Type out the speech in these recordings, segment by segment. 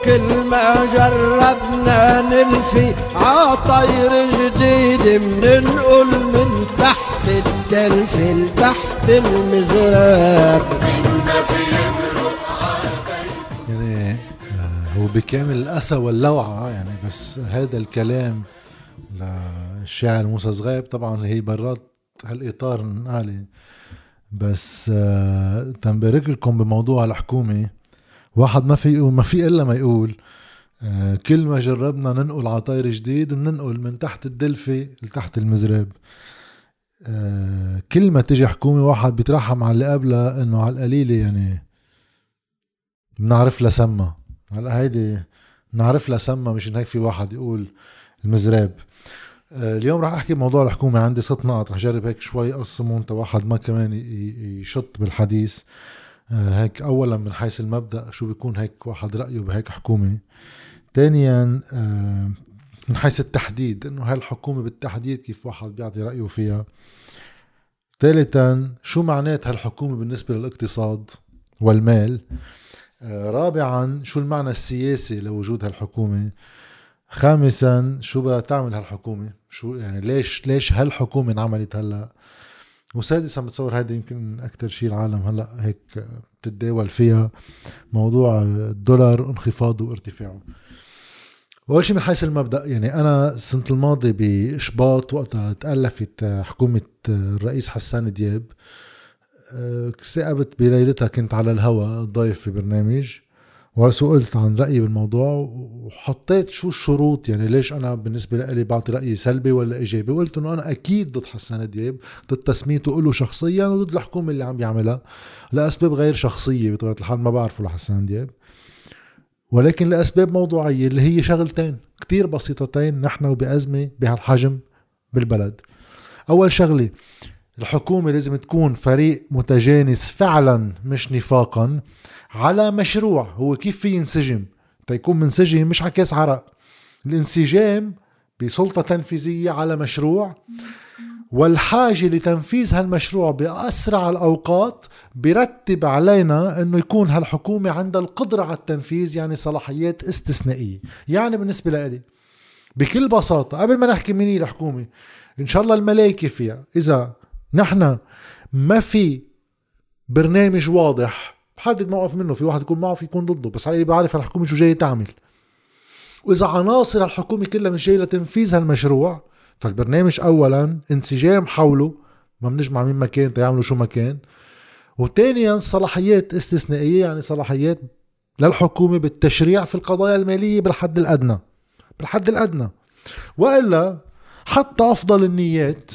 وكل ما جربنا نلفي عطير جديد مننقل من تحت الدلف لتحت المزراب. يعني آه، هو بكامل الأسى واللوعة يعني بس هذا الكلام للشاعر موسى صغيب طبعا هي برات هالإطار نقالي بس آه، تنبارك لكم بموضوع الحكومة. واحد ما في ما في إلا ما يقول آه، كل ما جربنا ننقل عطاير جديد بننقل من تحت الدلفة لتحت المزراب. كل ما تجي حكومة واحد بيترحم على اللي قبلها إنه على القليلة يعني بنعرف لها سما هلا هيدي بنعرف لها سما مشان هيك في واحد يقول المزراب. آه، اليوم راح أحكي بموضوع الحكومة عندي ست نقط رح جرب هيك شوي أقسمهم واحد ما كمان يشط بالحديث. آه، هيك اولا من حيث المبدأ شو بيكون هيك واحد رأيه بهيك حكومة. ثانيا آه، من حيث التحديد إنه هالحكومه بالتحديد كيف واحد بيعطي رأيه فيها. ثالثا شو معنات هالحكومه بالنسبة للاقتصاد والمال؟ آه، رابعا شو المعنى السياسي لوجود هالحكومه خامسا شو بدها تعمل هالحكومه شو يعني ليش ليش هالحكومة انعملت هلأ؟ وسادسا بتصور هذا يمكن أكثر شيء العالم هلأ هيك بتتداول فيها موضوع الدولار انخفاضه وارتفاعه. اول شيء من حيث المبدأ يعني أنا السنة الماضية بإشباط وقتها تألفت حكومة الرئيس حسان دياب. ثاقبت بليلتها كنت على الهواء ضيف في برنامج. وسئلت عن رأيي بالموضوع وحطيت شو الشروط يعني ليش أنا بالنسبة لي بعطي رأيي سلبي ولا إيجابي؟ وقلت إنه أنا أكيد ضد حسان دياب ضد تسميته له شخصيا وضد الحكومة اللي عم بيعملها لأسباب غير شخصية بطبيعة الحال ما بعرفه لحسان دياب. ولكن لأسباب موضوعية اللي هي شغلتين كتير بسيطتين نحن وبأزمة بهالحجم بالبلد. أول شغلة الحكومة لازم تكون فريق متجانس فعلا مش نفاقا على مشروع هو كيف في ينسجم. تيكون منسجم مش على كاس عرق الانسجام بسلطة تنفيذية على مشروع والحاجة لتنفيذ هالمشروع بأسرع الأوقات برتب علينا أنه يكون هالحكومة عندها القدرة على التنفيذ يعني صلاحيات استثنائية. يعني بالنسبة لي بكل بساطة قبل ما نحكي مين هي الحكومة إن شاء الله الملائكة فيها إذا نحن ما في برنامج واضح. بحدد موقف منه في واحد يكون معه في يكون ضده بس علي بعرف الحكومة شو جاية تعمل. وإذا عناصر الحكومة كلها مش جاية لتنفيذ هالمشروع فالبرنامج اولا انسجام حوله ما بنجمع مين مكان تيعملوا شو مكان. وثانيا صلاحيات استثنائية يعني صلاحيات للحكومة بالتشريع في القضايا المالية بالحد الأدنى. بالحد الأدنى. وإلا حتى أفضل النيات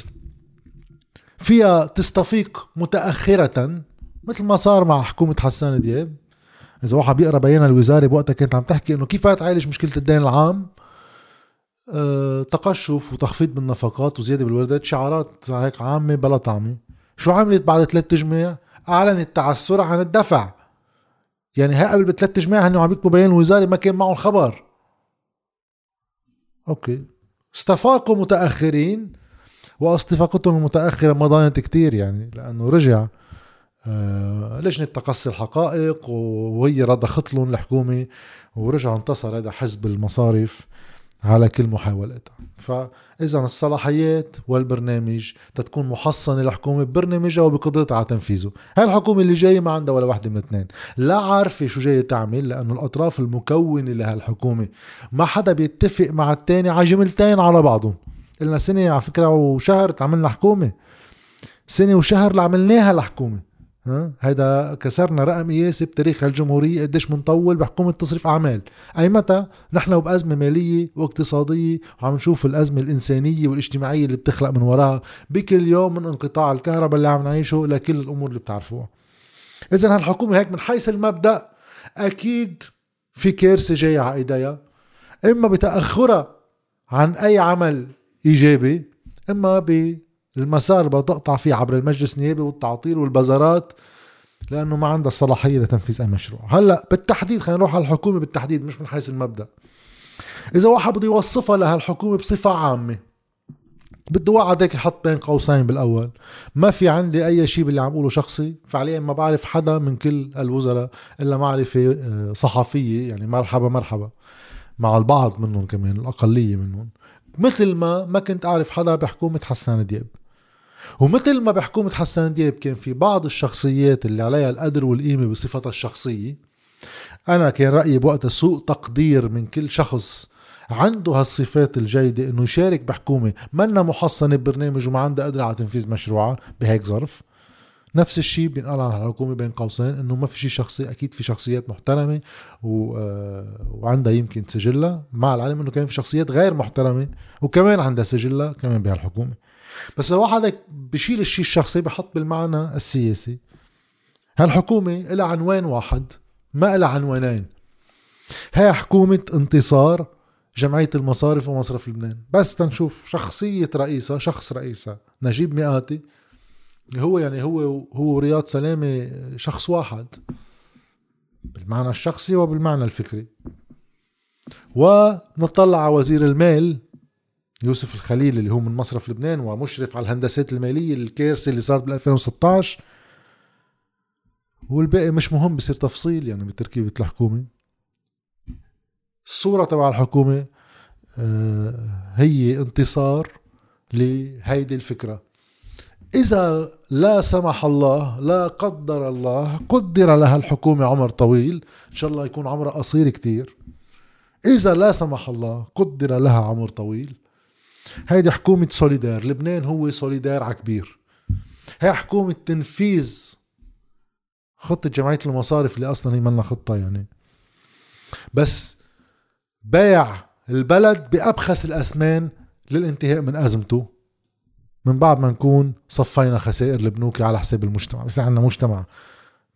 فيها تستفيق متأخرة مثل ما صار مع حكومة حسان دياب. إذا واحد بيقرأ بيان الوزارة بوقتها كانت عم تحكي إنه كيف تعالج مشكلة الدين العام؟ أه تقشف وتخفيض بالنفقات وزيادة بالواردات شعارات هيك عامة بلا طعمة. شو عملت بعد ثلاث تجمع أعلنت تعسر عن الدفع. يعني هي قبل بثلاث تجمع هن عم يكتبوا بيان الوزارة ما كان معهم خبر. okay. استفاقوا متأخرين. واستفاقتهم المتاخره ما ضاينت كتير يعني لأنه رجع آه، لجنة تقصي الحقائق وهي رضخت لهم الحكومة ورجع انتصر هذا حزب المصارف على كل محاولاتها. فإذا الصلاحيات والبرنامج تتكون محصنة الحكومة ببرنامجها وبقدرتها على تنفيذه. هاي الحكومة اللي جاية ما عندها ولا واحدة من الاثنين لا عارفة شو جاية تعمل لأنه الأطراف المكونة لهالحكومة ما حدا بيتفق مع التاني على جملتين على بعضهم. قلنا سنة على فكرة وشهر تعملنا حكومة سنة وشهر اللي عملناها الحكومة. ها؟ هيدا كسرنا رقم قياسي بتاريخ الجمهورية قديش منطول بحكومة تصريف أعمال. أي متى؟ نحن بأزمة مالية واقتصادية وعم نشوف الأزمة الإنسانية والاجتماعية اللي بتخلق من وراها بكل يوم من انقطاع الكهرباء اللي عم نعيشه لكل الأمور اللي بتعرفوها. إذا هالحكومة هيك من حيث المبدأ أكيد في كارثة جاية على إيديها. إما بتأخرها عن أي عمل إيجابي إما ب المسار اللي تقطع فيه عبر المجلس النيابي والتعطيل والبازارات لأنه ما عندها الصلاحية لتنفيذ أي مشروع. هلأ بالتحديد خلينا نروح على الحكومة بالتحديد مش من حيث المبدأ. إذا واحد بده يوصفها لهالحكومة بصفة عامة بده واحد هيك يحط بين قوسين بالأول. ما في عندي أي شيء باللي عم اقوله شخصي فعليا ما بعرف حدا من كل الوزراء إلا معرفة آه، صحفية يعني مرحبا مرحبا. مع البعض منهم كمان الأقلية منهم. مثل ما ما كنت أعرف حدا بحكومة حسان دياب. ومثل ما بحكومة حسان دياب كان في بعض الشخصيات اللي عليها القدر والقيمة بصفتها الشخصية أنا كان رأيي بوقتها سوء تقدير من كل شخص عنده هالصفات الجيدة إنه يشارك بحكومة. منا محصنة ببرنامج وما عندها قدرة على تنفيذ مشروعها بهيك ظرف. نفس الشيء بينقال عن الحكومة بين قوسين إنه ما في شيء شخصي أكيد في شخصيات محترمة و... آه، وعندها يمكن سجلها. مع العلم إنه كمان في شخصيات غير محترمة وكمان عندها سجلها كمان بهالحكومة. بس لو واحد بشيل الشيء الشخصي بحط بالمعنى السياسي. هالحكومة لها عنوان واحد ما لها عنوانين. هي حكومة انتصار جمعية المصارف ومصرف لبنان. بس تنشوف شخصية رئيسة شخص رئيسة نجيب مئاتي هو يعني هو هو رياض سلامة شخص واحد بالمعنى الشخصي وبالمعنى الفكري. ونطلع على وزير المال يوسف الخليل اللي هو من مصرف لبنان ومشرف على الهندسات المالية الكارثة اللي صارت بال 2016 والباقي مش مهم بصير تفصيل يعني بتركيبة الحكومة. الصورة تبع الحكومة آه، هي انتصار لهيدي الفكرة. إذا لا سمح الله لا قدر الله قدر لها الحكومة عمر طويل إن شاء الله يكون عمرها قصير كتير. إذا لا سمح الله قدر لها عمر طويل. هيدي حكومة سوليدار لبنان هو سوليدار على كبير. هي حكومة تنفيذ خطة جمعية المصارف اللي أصلا هي منا خطة يعني. بس بيع البلد بأبخس الأثمان للانتهاء من أزمته. من بعد ما نكون صفينا خسائر البنوك على حساب المجتمع. بس عندنا مجتمع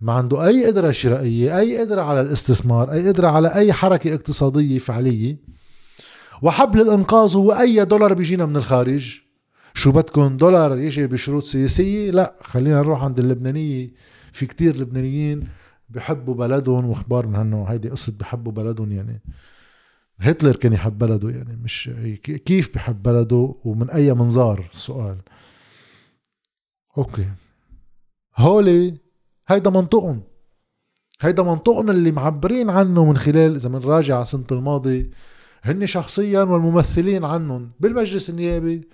ما عنده أي قدرة شرائية أي قدرة على الاستثمار أي قدرة على أي حركة اقتصادية فعلية. وحبل الإنقاذ هو أي دولار بيجينا من الخارج. شو بدكم دولار يجي بشروط سياسية؟ لا خلينا نروح عند اللبنانية. في كتير لبنانيين بحبوا بلدهم واخبار من هنو هيدي قصة بحبوا بلدهم يعني. هتلر كان يحب بلده يعني مش كيف بحب بلده ومن أي منظار؟ السؤال أوكي. هولي هيدا منطقهم. هيدا منطقهم اللي معبرين عنه من خلال إذا بنراجع على سنه الماضي هن شخصيا والممثلين عنهم بالمجلس النيابي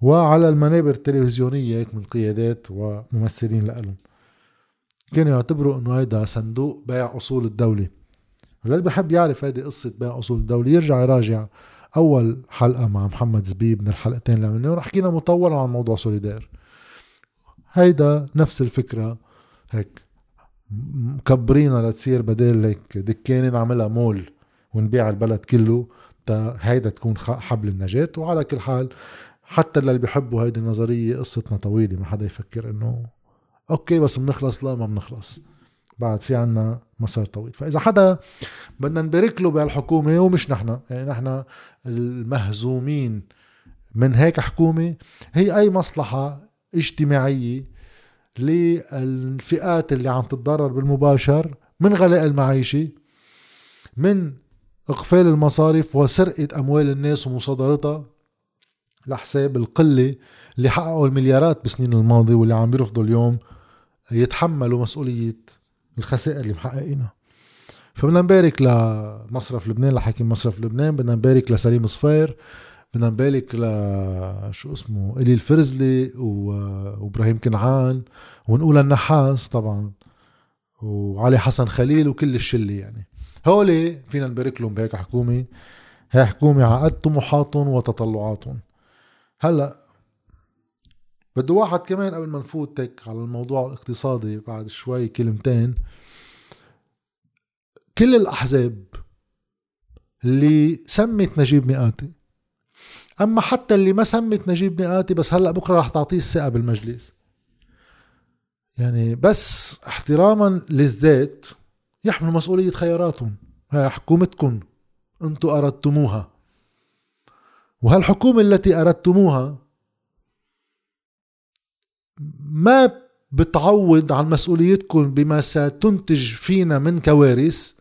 وعلى المنابر التلفزيونية هيك من قيادات وممثلين لهم كانوا يعتبروا إنه هيدا صندوق بيع أصول الدولة. اللي بحب يعرف هيدي قصة بيع أصول الدولة. يرجع يراجع أول حلقة مع محمد زبيب من الحلقتين اللي عملناهم. حكينا مطولا عن موضوع سوليدار هيدا نفس الفكرة. هيك مكبرينها لتصير بدل هيك دكانة نعملها مول ونبيع البلد كله. تا هيدا تكون حبل النجاة. وعلى كل حال حتى اللي بيحبوا هيدي النظرية قصتنا طويلة ما حدا يفكر إنه أوكي بس بنخلص لا ما بنخلص بعد في عنا مسار طويل. فإذا حدا بدنا نبارك له بهالحكومة ومش نحن يعني نحن المهزومين من هيك حكومة هي أي مصلحة اجتماعية للفئات اللي عم تتضرر بالمباشر من غلاء المعيشة من إقفال المصارف وسرقة أموال الناس ومصادرتها لحساب القلة اللي حققوا المليارات بالسنين الماضية واللي عم بيرفضوا اليوم يتحملوا مسؤولية الخسائر اللي محققينها. فبدنا نبارك لمصرف لبنان لحاكم مصرف لبنان بدنا نبارك لسليم صفير بدنا نبارك ل شو اسمه إلي الفرزلي وإبراهيم كنعان ونقول النحاس طبعا وعلي حسن خليل وكل الشلة يعني. هولي فينا نبارك لهم بهيك حكومة. هي حكومة على قد طموحاتهم وتطلعاتهم. هلأ بده واحد كمان قبل ما نفوت هيك على الموضوع الاقتصادي بعد شوي كلمتين. كل الأحزاب اللي سمت نجيب مئاتي أما حتى اللي ما سمت نجيب مئاتي بس هلأ بكرة رح تعطيه الثقة بالمجلس. يعني بس احتراما للذات يحملوا مسؤولية خياراتهم. هاي حكومتكم أنتم أردتموها. وهالحكومة التي أردتموها ما بتعوض عن مسؤوليتكم بما ستنتج فينا من كوارث؟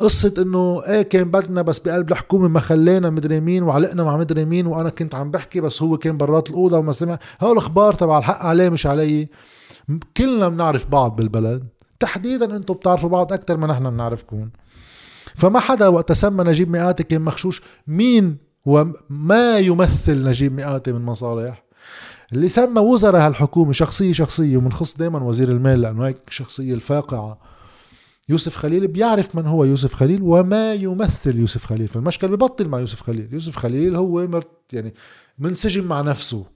قصة إنه إيه كان بدنا بس بقلب الحكومة ما خلينا مدري مين وعلقنا مع مدري مين وأنا كنت عم بحكي بس هو كان برات الأوضة وما سمع. هول أخبار تبع الحق عليه مش علي. كلنا بنعرف بعض بالبلد. تحديدا أنتم بتعرفوا بعض أكثر ما نحن بنعرفكم. فما حدا وقت سمى نجيب مئاتي كان مخشوش مين وما يمثل نجيب مئاتي من مصالح. اللي سمى وزراء هالحكومة شخصية شخصية ومنخص دائما وزير المال لأنه هيك شخصية الفاقعة. يوسف خليل بيعرف من هو يوسف خليل وما يمثل يوسف خليل. فالمشكل ببطل مع يوسف خليل. يوسف خليل هو مرت يعني منسجم مع نفسه.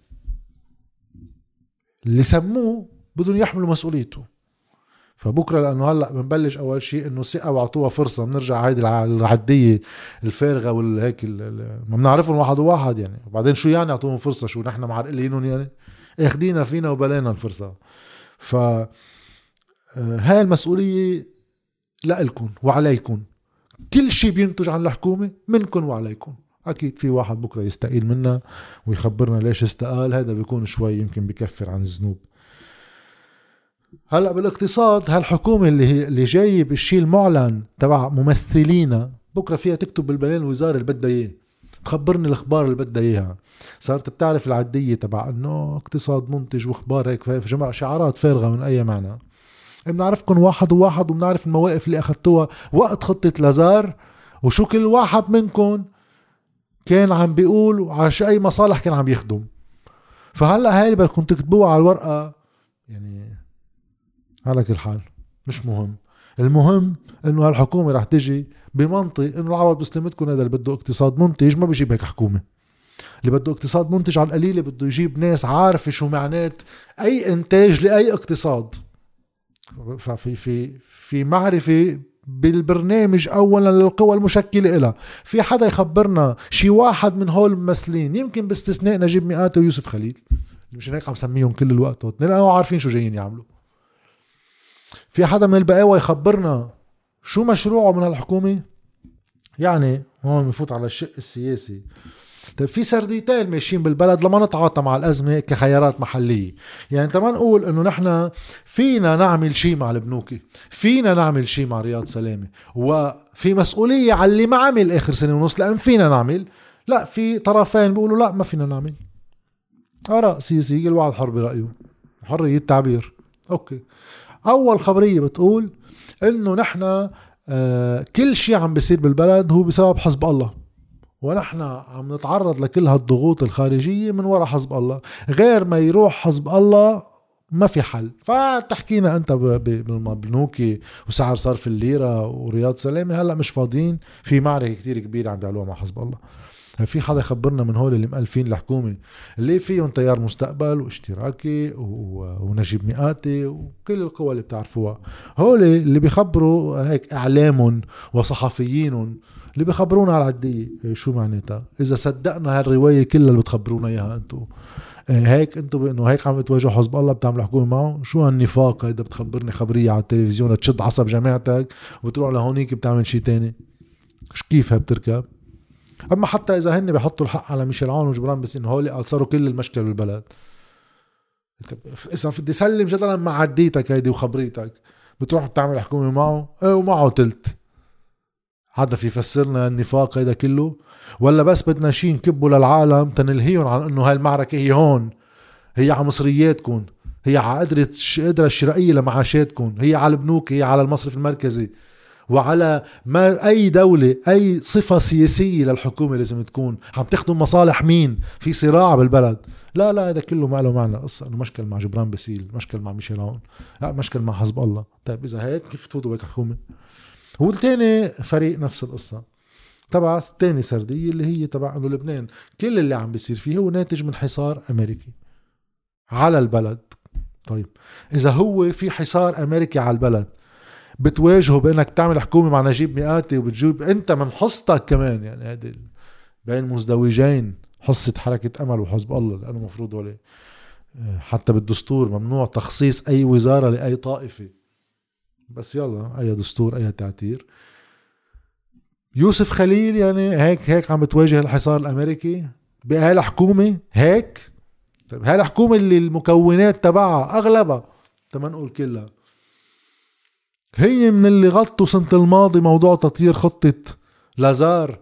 اللي سموه بدهم يحملوا مسؤوليته. فبكرة لأنه هلأ بنبلش أول شيء إنه ثقة وأعطوها فرصة. بنرجع هيدي العديه الفارغة والهيك ما بنعرفهم واحد وواحد يعني. وبعدين شو يعني يعطوهم فرصة؟ شو نحن معرقلينهم يعني؟ اخدينا فينا وبلانا الفرصة. ف آه، هاي المسؤولية لإلكم وعليكم. كل شيء بينتج عن الحكومة منكم وعليكم. أكيد في واحد بكرة يستقيل منا ويخبرنا ليش استقال. هذا بيكون شوي يمكن بكفر عن الذنوب. هلا بالاقتصاد هالحكومة اللي هي اللي جايب الشيء المعلن تبع ممثلينا بكرة فيها تكتب بالبيان الوزاره اللي بدها إياه. تخبرني الأخبار اللي بدها إياها. صارت بتعرف العدية تبع إنه اقتصاد منتج وأخبار هيك في جماعة شعارات فارغة من أي معنى. بنعرفكم واحد وواحد وبنعرف المواقف اللي أخذتوها وقت خطة لازار وشو كل واحد منكم كان عم بيقول وعلى أي مصالح كان عم يخدم. فهلأ هاي بدكم تكتبوها على الورقة يعني على كل حال مش مهم. المهم إنه هالحكومة رح تجي بمنطق إنه العوض بسلمتكم هذا اللي بده اقتصاد منتج ما بيجيب هيك حكومة. اللي بده اقتصاد منتج على القليله بده يجيب ناس عارفة شو معنات أي إنتاج لأي اقتصاد. ففي في في معرفة بالبرنامج اولا للقوى المشكلة لها في حدا يخبرنا شي واحد من هول الممثلين يمكن باستثناء نجيب مئات ويوسف خليل. مشان هيك عم سميهم كل الوقت. لأنه عارفين شو جايين يعملوا. في حدا من البقاوى يخبرنا شو مشروعه من هالحكومة يعني هون بنفوت على الشق السياسي. طيب في سرديتين ماشيين بالبلد لما نتعاطى مع الأزمة كخيارات محلية. يعني تما نقول إنه نحن فينا نعمل شيء مع البنوكي فينا نعمل شيء مع رياض سلامة وفي مسؤولية على اللي ما عمل آخر سنة ونص لأن فينا نعمل. لا في طرفين بيقولوا لا ما فينا نعمل. آراء سياسية كل واحد حر برأيه حرية التعبير. أوكي. أول خبرية بتقول إنه نحن آه كل شيء عم بيصير بالبلد هو بسبب حزب الله. ونحن عم نتعرض لكل هالضغوط الخارجية من وراء حزب الله. غير ما يروح حزب الله ما في حل. فتحكينا أنت بالبنوكي وسعر صرف الليرة ورياض سلامة هلأ مش فاضيين. في معركة كتير كبيرة عم بيعملوها مع حزب الله. في حدا يخبرنا من هول اللي مألفين الحكومة؟ اللي فيهم تيار مستقبل واشتراكي ونجيب مئاتي وكل القوى اللي بتعرفوها. هول اللي بيخبروا هيك إعلامهم وصحفيينهم اللي بيخبرونا على العدية شو معناتها؟ إذا صدقنا هالرواية كلها اللي بتخبرونا إياها أنتم هيك أنتم بانه هيك عم تواجهوا حزب الله بتعملوا حكومة معه؟ شو هالنفاق هيدا بتخبرني خبرية على التلفزيون تشد عصب جماعتك وتروح لهونيك بتعمل شيء تاني؟ كيف هي بتركب؟ أما حتى إذا هن بيحطوا الحق على ميشيل عون وجبران بس إنه هول صاروا كل المشكلة بالبلد. إذا بدي سلم جدلا مع عديتك هيدي وخبريتك بتروح بتعمل حكومة معه؟ إيه ومعه تلت. حدا في يفسرنا النفاق هيدا كله. ولا بس بدنا شيء نكبه للعالم تنلهيهم عن إنه هاي المعركة هي هون. هي على مصرياتكم. هي على قدرة القدرة الشرائية لمعاشاتكم. هي على البنوك هي على المصرف المركزي. وعلى ما أي دولة أي صفة سياسية للحكومة لازم تكون. عم تخدم مصالح مين؟ في صراع بالبلد. لا لا هذا كله ما له معنى. قصة إنه مشكل مع جبران باسيل مشكل مع ميشيل عون لا مشكل مع حزب الله. طيب إذا هيك كيف تفوتوا بهيك حكومة؟ والتاني فريق نفس القصة. تبع تاني سردية اللي هي تبع إنه لبنان. كل اللي عم بيصير فيه هو ناتج من حصار أمريكي على البلد. طيب إذا هو في حصار أمريكي على البلد بتواجهه بأنك تعمل حكومة مع نجيب مئاتي وبتجيب أنت من حصتك كمان. يعني هذه بين مزدوجين حصة حركة أمل وحزب الله لأنه المفروض هو حتى بالدستور ممنوع تخصيص أي وزارة لأي طائفة. بس يلا أي دستور أي تعتير. يوسف خليل يعني هيك هيك عم بتواجه الحصار الأمريكي؟ بهاي الحكومة؟ هيك؟ طيب هاي الحكومة اللي المكونات تبعها أغلبها تما نقول كلها. هي من اللي غطوا سنة الماضي موضوع تطوير خطة لازار.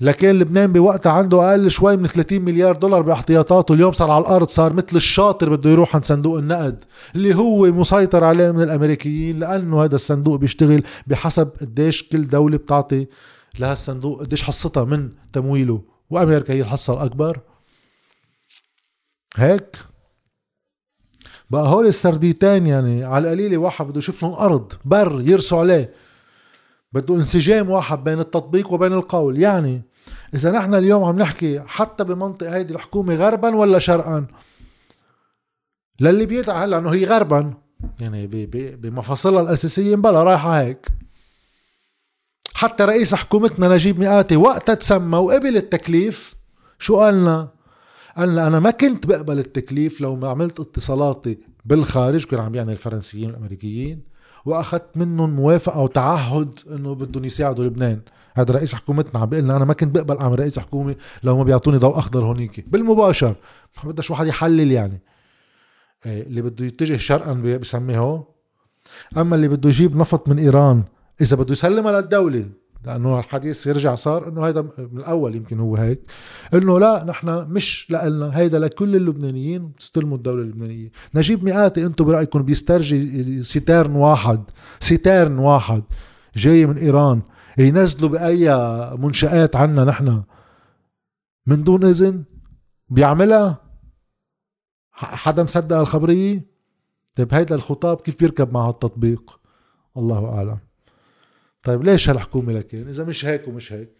لكن لبنان بوقتها عنده أقل شوي من 30 مليار دولار باحتياطاته. اليوم صار على الأرض صار مثل الشاطر بده يروح عند صندوق النقد اللي هو مسيطر عليه من الأمريكيين لأنه هذا الصندوق بيشتغل بحسب قديش كل دولة بتعطي لهالصندوق قديش حصتها من تمويله. وأمريكا هي الحصة الأكبر. هيك؟ بقى هول السرديتين يعني على القليلة واحد بده يشوف لهم أرض بر يرسوا عليه. بده انسجام واحد بين التطبيق وبين القول. يعني إذا نحن اليوم عم نحكي حتى بمنطق هيدي الحكومة غربا ولا شرقا؟ للي بيدعى هلأ إنه هي غربا. يعني بمفاصلها الأساسية بلا رايحة هيك. حتى رئيس حكومتنا نجيب مئاتي وقتها تسمى وقبل التكليف شو قالنا؟ قالنا أنا ما كنت بقبل التكليف لو ما عملت اتصالاتي بالخارج كانوا عم يعني الفرنسيين والأمريكيين وأخذت منهم موافقة وتعهد إنه بدهم يساعدوا لبنان. هذا رئيس حكومتنا عم بيقول أنا ما كنت بقبل أعمل رئيس حكومة لو ما بيعطوني ضوء أخضر هونيك. بالمباشر ما بدش واحد يحلل يعني. إيه، اللي بده يتجه شرقا بسميه أما اللي بده يجيب نفط من إيران إذا بده يسلمها للدولة لأنه الحديث يرجع صار إنه هيدا من الأول يمكن هو هيك. إنه لا نحن مش لنا هيدا لكل اللبنانيين تستلموا الدولة اللبنانية. نجيب ميقاتي أنتم برأيكم بيسترجي ستارن واحد ستارن واحد جاي من إيران ينزلوا بأي منشآت عنا نحن. من دون إذن بيعملها؟ حدا مصدق الخبرية؟ طيب هيدا الخطاب كيف بيركب مع التطبيق؟ الله أعلم. طيب ليش هالحكومة لكن؟ إذا مش هيك ومش هيك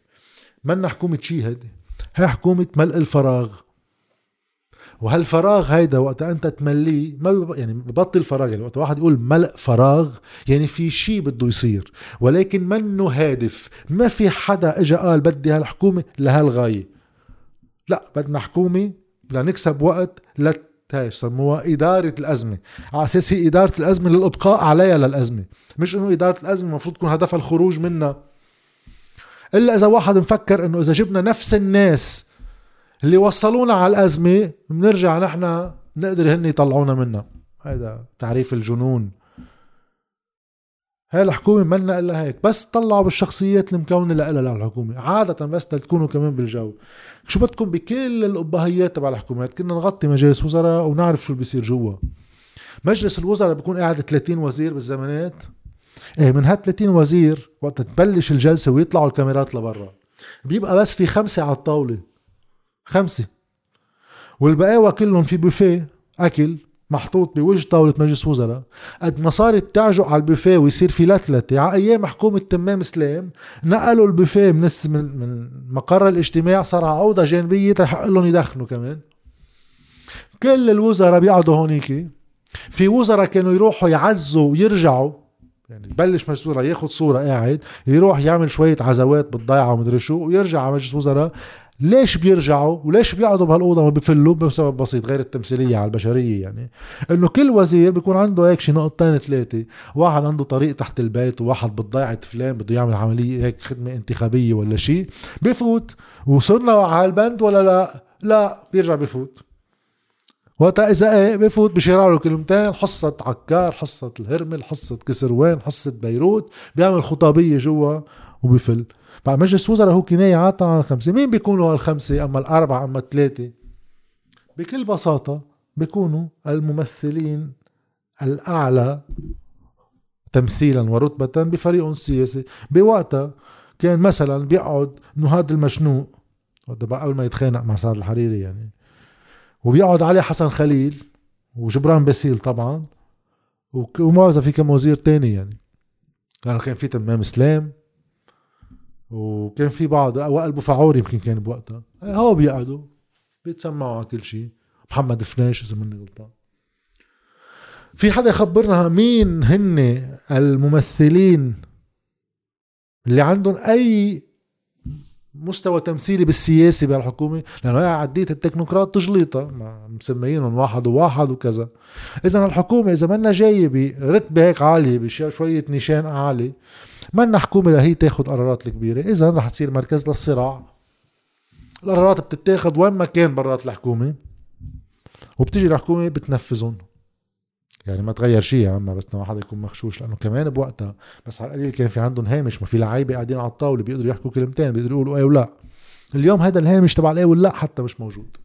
منا حكومة شي هيدي؟ هي حكومة ملء الفراغ. وهالفراغ هيدا وقت أنت تمليه ما. يعني ببطل فراغ يعني وقت واحد يقول ملء فراغ يعني في شيء بده يصير. ولكن منه هادف. ما في حدا اجى قال بدي هالحكومة لهالغاية. لا بدنا حكومة لنكسب وقت لت هاي سموها إدارة الأزمة. على أساس هي إدارة الأزمة للإبقاء عليها للأزمة. مش إنه إدارة الأزمة المفروض تكون هدفها الخروج منها. إلا إذا واحد مفكر إنه إذا جبنا نفس الناس اللي وصلونا على الأزمة بنرجع نحن نقدر هن يطلعونا منها. هذا تعريف الجنون. هاي الحكومة منا إلا هيك بس طلعوا بالشخصيات المكونة لها للحكومة عادة بس تكونوا كمان بالجو. شو بدكم بكل الأبهيات تبع الحكومات؟ كنا نغطي مجالس وزراء ونعرف شو بيصير جوا. مجلس الوزراء بيكون قاعد 30 وزير بالزمانات. إيه من هال 30 وزير وقت تبلش الجلسة ويطلعوا الكاميرات لبرا. بيبقى بس في خمسة على الطاولة. خمسة. والبقاوى كلهم في بوفيه أكل. محطوط بوجه طاولة مجلس وزراء. قد ما صارت تعجق على البوفيه ويصير في لتلتة على أيام حكومة تمام سلام نقلوا البوفيه من من مقر الاجتماع صار على أوضة جانبية تحق لهم يدخنوا كمان. كل الوزراء بيقعدوا هونيك. في وزراء كانوا يروحوا يعزوا ويرجعوا. يعني يبلش مجلس وزراء ياخذ صورة قاعد يروح يعمل شوية عزوات بالضيعة ومدري شو ويرجع على مجلس وزراء. ليش بيرجعوا وليش بيقعدوا بهالأوضة ما بفلوا بسبب بسيط غير التمثيلية على البشرية يعني؟ إنه كل وزير بيكون عنده هيك شي نقطتين ثلاثة واحد عنده طريق تحت البيت وواحد بالضيعه فلان بده يعمل عملية هيك خدمة انتخابية ولا شيء بفوت. وصرنا على البند ولا لا؟ لا بيرجع بفوت. وقتها إذا إيه؟ بفوت. بشير له كلمتين. حصة عكار حصة الهرمل حصة كسروان حصة بيروت. بيعمل خطابية جوا. وبفل. فمجلس وزراء هو كناية عادة عن الخمسة. مين بيكونوا الخمسة أما الأربعة أما الثلاثة؟ بكل بساطة بيكونوا الممثلين الأعلى تمثيلا ورتبة بفريق سياسي بوقتها كان مثلا بيقعد نهاد المشنوق. قبل ما يتخانق مع سعد الحريري يعني. وبيقعد علي حسن خليل وجبران باسيل طبعا. ومعظم في كم وزير تاني يعني. لأنه كان في تمام اسلام وكان في بعض وائل بوفعور يمكن كان بوقتها. هو بيقعدوا بيتسمعوا على كل شيء. محمد فناش إذا ماني غلطان. في حدا يخبرنا مين هن الممثلين اللي عندهم أي مستوى تمثيلي بالسياسي بهالحكومة لأنه هي عديه التكنوقراط تجليطة مسميينهم واحد وواحد وكذا. اذا الحكومة إذا منا جاية برتبه هيك عالية بشويه نيشان عالي منا حكومة لهي تاخذ قرارات الكبيرة. اذا رح تصير مركز للصراع. القرارات بتتاخذ وين ما كان برات الحكومة وبتيجي الحكومة بتنفذهم. يعني ما تغير شيء يا عم بس لما حدا يكون مخشوش لأنه كمان بوقتها بس على القليل كان في عندهم هامش ما في لعيبة قاعدين على الطاولة بيقدروا يحكوا كلمتين بيقدروا يقولوا إيه ولا. اليوم هذا الهامش تبع الإيه ولا حتى مش موجود.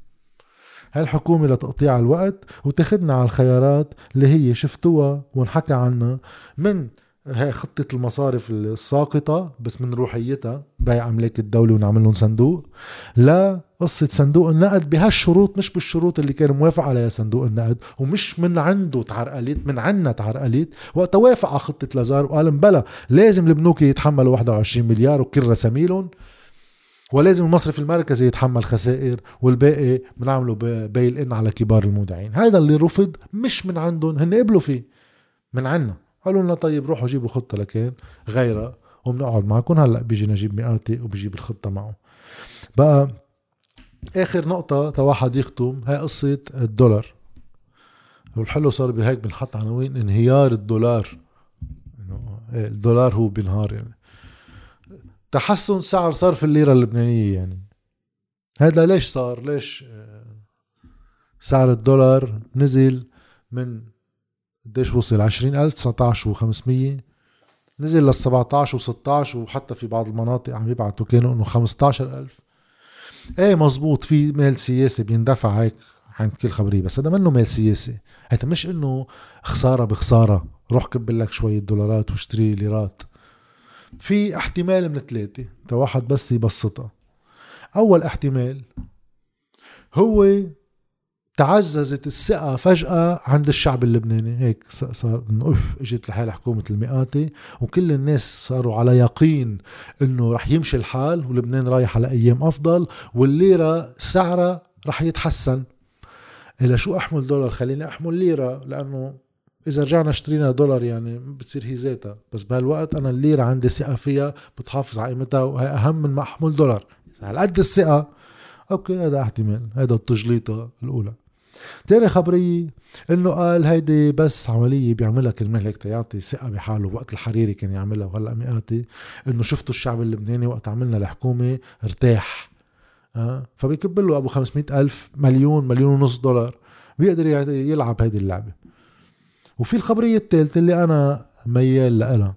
هاي الحكومة لتقطيع الوقت وتاخدنا على الخيارات اللي هي شفتوها وانحكى عنها من هاي خطة المصارف الساقطة بس من روحيتها. بيع أملاك الدولة ونعمل لهم صندوق. لا قصة صندوق النقد بهالشروط مش بالشروط اللي كان موافق عليها صندوق النقد ومش من عنده تعرقلت من عنا تعرقلت وقت وافق على خطة لازار وقال بلا لازم البنوك يتحملوا 21 مليار وكل رساميلهم ولازم المصرف المركزي يتحمل خسائر والباقي بنعمله بيل ان على كبار المودعين. هذا اللي رفض مش من عندهم هن قبلوا فيه من عنا. قالوا لنا طيب روحوا جيبوا خطة لكان غيرها. وبنقعد معكم. هلأ بيجي نجيب مئاتي وبيجيب الخطة معه بقى آخر نقطة تواحد يختم هاي قصة الدولار. والحلو صار بهيك بنحط عناوين انهيار الدولار. إيه، الدولار هو بينهار يعني. تحسن سعر صرف الليرة اللبنانية يعني. هذا ليش صار؟ ليش آه، سعر الدولار نزل من قديش وصل؟ 20000 19 و500 نزل لل 17 و16 وحتى في بعض المناطق عم يبعتوا كانوا إنه 15000 إيه مزبوط في مال سياسي بيندفع هيك عند كل خبرية بس هذا منه مال سياسي. هذا مش إنه خسارة بخسارة روح كب لك شوية دولارات واشتري ليرات. في احتمال من ثلاثة واحد بس يبسطها. أول احتمال هو تعززت الثقة فجأة عند الشعب اللبناني. هيك صار إنه أوف إجت لحال حكومة المئاتي وكل الناس صاروا على يقين إنه رح يمشي الحال ولبنان رايح على أيام أفضل والليرة سعرها رح يتحسن. إلى شو أحمل دولار؟ خليني أحمل ليرة لأنه إذا رجعنا اشترينا دولار يعني بتصير هي ذاتها. بس بهالوقت أنا الليرة عندي ثقة فيها بتحافظ على قيمتها وهي أهم من ما أحمل دولار. على قد الثقة أوكي هذا احتمال هذا التجليطة الأولى. تاني خبرية إنه قال هيدي بس عملية بيعملها كرمال هيك تيعطي ثقة بحاله وقت الحريري كان يعملها وهلأ مئاتي. إنه شفتوا الشعب اللبناني وقت عملنا الحكومة ارتاح. أه؟ فبيكب له أبو 500 ألف مليون مليون ونص دولار بيقدر يلعب هيدي اللعبة. وفي الخبرية الثالثة اللي أنا ميال لها.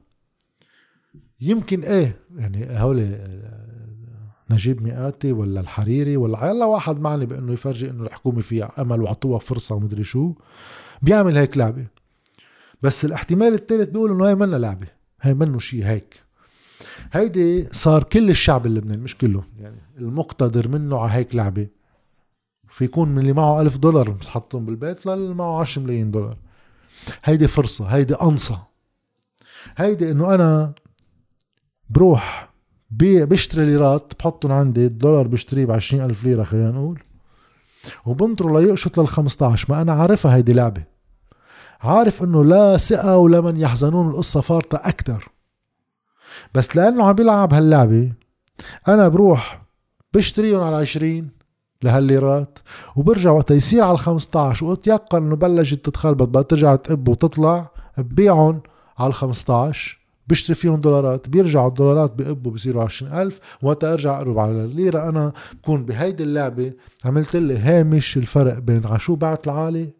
يمكن إيه يعني هول نجيب مئاتي ولا الحريري ولا يلا واحد معني بأنه يفرجي إنه الحكومة فيها أمل وعطوها فرصة ومدري شو. بيعمل هيك لعبة. بس الاحتمال الثالث بيقول إنه هي منا لعبة. هي منه شيء هيك. هيدي صار كل الشعب اللبناني مش كله يعني المقتدر منه على هيك لعبة. في يكون من اللي معه ألف دولار حطهم بالبيت للي معه 10 ملايين دولار. هيدي فرصة هيدي أنصة. هيدي إنه أنا بروح بي بشتري ليرات بحطهم عندي الدولار بشتريه ب ألف ليرة خلينا نقول. وبنطره ليقشط لل 15 ما أنا عارفها هيدي لعبة. عارف إنه لا ثقة ولا من يحزنون القصة فارطة أكتر. بس لأنه عم بيلعب هاللعبة أنا بروح بشتريهم على 20 لهالليرات وبرجع وقت يصير على ال 15 وأتيقن إنه بلشت تتخربط بقى ترجع تقب وتطلع ببيعهم على ال 15 بشتري فيهم دولارات بيرجعوا الدولارات بقبوا بصيروا 20000 وقت أرجع أقرب على الليرة أنا بكون بهيدي اللعبة عملت لي هامش الفرق بين عشو بعت العالي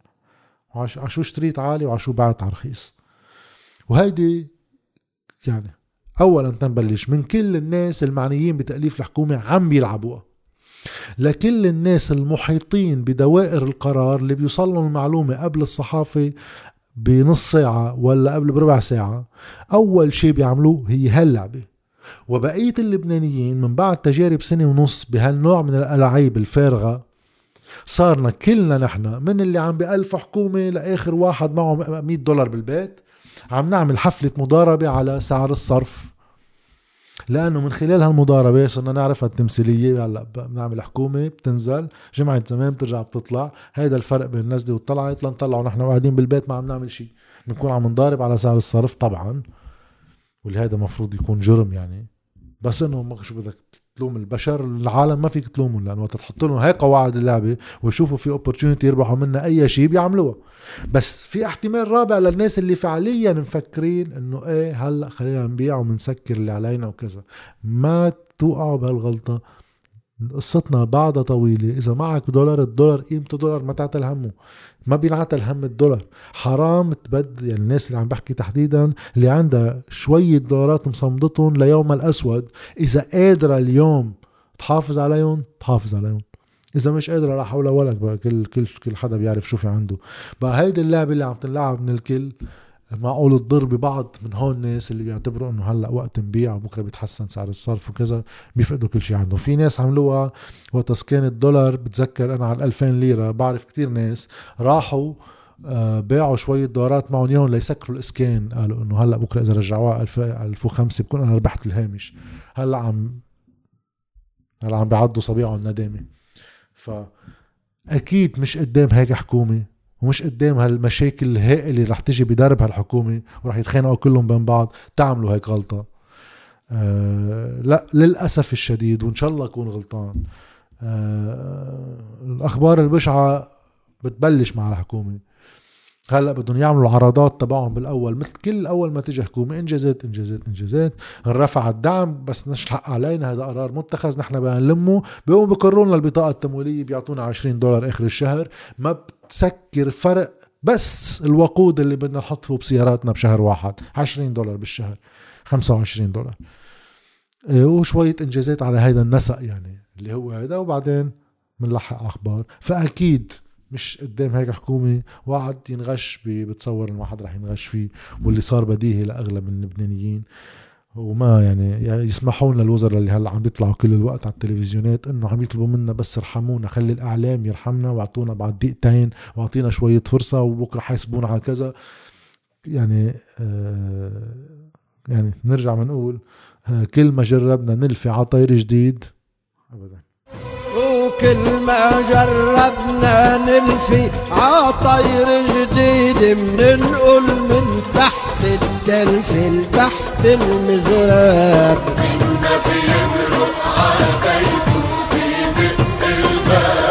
وعشو اشتريت عالي وعشو بعت رخيص. وهيدي يعني اولا تنبلش من كل الناس المعنيين بتأليف الحكومة عم يلعبوها. لكل الناس المحيطين بدوائر القرار اللي بيوصلهم المعلومة قبل الصحافة بنص ساعة ولا قبل بربع ساعة أول شيء بيعملوه هي هاللعبة. وبقية اللبنانيين من بعد تجارب سنة ونص بهالنوع من الألعاب الفارغة صارنا كلنا نحن من اللي عم بألف حكومة لآخر واحد معه 100 دولار بالبيت عم نعمل حفلة مضاربة على سعر الصرف. لأنه من خلال هالمضاربة صرنا نعرف التمثيليه هلأ بنعمل حكومة بتنزل جمعة زمان بترجع بتطلع. هيدا الفرق بين النزله والطلعه لنطلعوا. نحن قاعدين بالبيت ما عم نعمل شيء بنكون عم نضارب على سعر الصرف طبعا واللي هذا مفروض يكون جرم يعني. بس إنه شو بدك تلوم البشر العالم ما فيك تلومهم لأنه وقت تحط لهم هاي قواعد اللعبة ويشوفوا في اوبورتونيتي يربحوا منها أي شيء بيعملوها. بس في احتمال رابع للناس اللي فعليا مفكرين إنه إيه هلأ خلينا نبيع ومنسكر اللي علينا وكذا. ما توقعوا بهالغلطة. قصتنا بعدها طويلة. إذا معك دولار الدولار قيمته دولار ما تعتل همه ما بينعتل هم الدولار. حرام تبد يعني الناس اللي عم بحكي تحديدا اللي عندها شوية دولارات مصمدتهم ليوم الأسود إذا قادرة اليوم تحافظ عليهم تحافظ عليهم. إذا مش قادرة لا حول ولا قوة. كل كل كل حدا بيعرف شو في عنده. بقى هيدي اللعبة اللي عم تنلعب من الكل. معقول تضر ببعض من هون الناس اللي بيعتبروا إنه هلأ وقت نبيع وبكرة بيتحسن سعر الصرف وكذا بيفقدوا كل شيء عندهم. في ناس عملوها وقت كان الدولار بتذكر أنا على 2000 ليرة بعرف كتير ناس راحوا آه، باعوا شوية دولارات معهم اياهم ليسكروا الإسكان. قالوا إنه هلأ بكرة إذا رجعوها 2005 بكون أنا ربحت الهامش. هلأ عم هلأ عم بيعضوا صبيعهم ندامه ف أكيد مش قدام هيك حكومة. ومش قدام هالمشاكل الهائلة اللي رح تجي بدرب هالحكومة ورح يتخانقوا كلهم بين بعض تعملوا هيك غلطة. آه لا للأسف الشديد وإن شاء الله أكون غلطان. آه الأخبار البشعة بتبلش مع الحكومة. هلأ بدهم يعملوا العرضات تبعهم بالأول مثل كل أول ما تجي حكومة انجازات انجازات انجازات رفع الدعم بس مش الحق علينا هذا قرار متخذ نحن بدنا نلمه بيقوموا بكروا لنا البطاقة التمويلية بيعطونا 20 دولار آخر الشهر ما بتسكر فرق بس الوقود اللي بدنا نحطه بسياراتنا بشهر واحد. 20 دولار بالشهر. 25 دولار. إيه، وشوية إنجازات على هذا النسق يعني اللي هو هذا وبعدين بنلحق أخبار. فأكيد مش قدام هيك حكومة وعد ينغش بتصور إنه واحد رح ينغش فيه واللي صار بديهي لأغلب اللبنانيين وما يعني, يعني يسمحوا لنا الوزراء اللي هلا عم بيطلعوا كل الوقت على التلفزيونات إنه عم يطلبوا منا بس ارحمونا خلي الإعلام يرحمنا واعطونا بعد دقيقتين واعطينا شوية فرصة وبكرة حيسبونا على كذا. يعني آه يعني نرجع بنقول آه كل ما جربنا نلفي عطير جديد ابدا. وكل ما جربنا نلفي عطير جديد مننقل من تحت تحتل في البحث المزراب. منك يمرق عبيده في دق الباب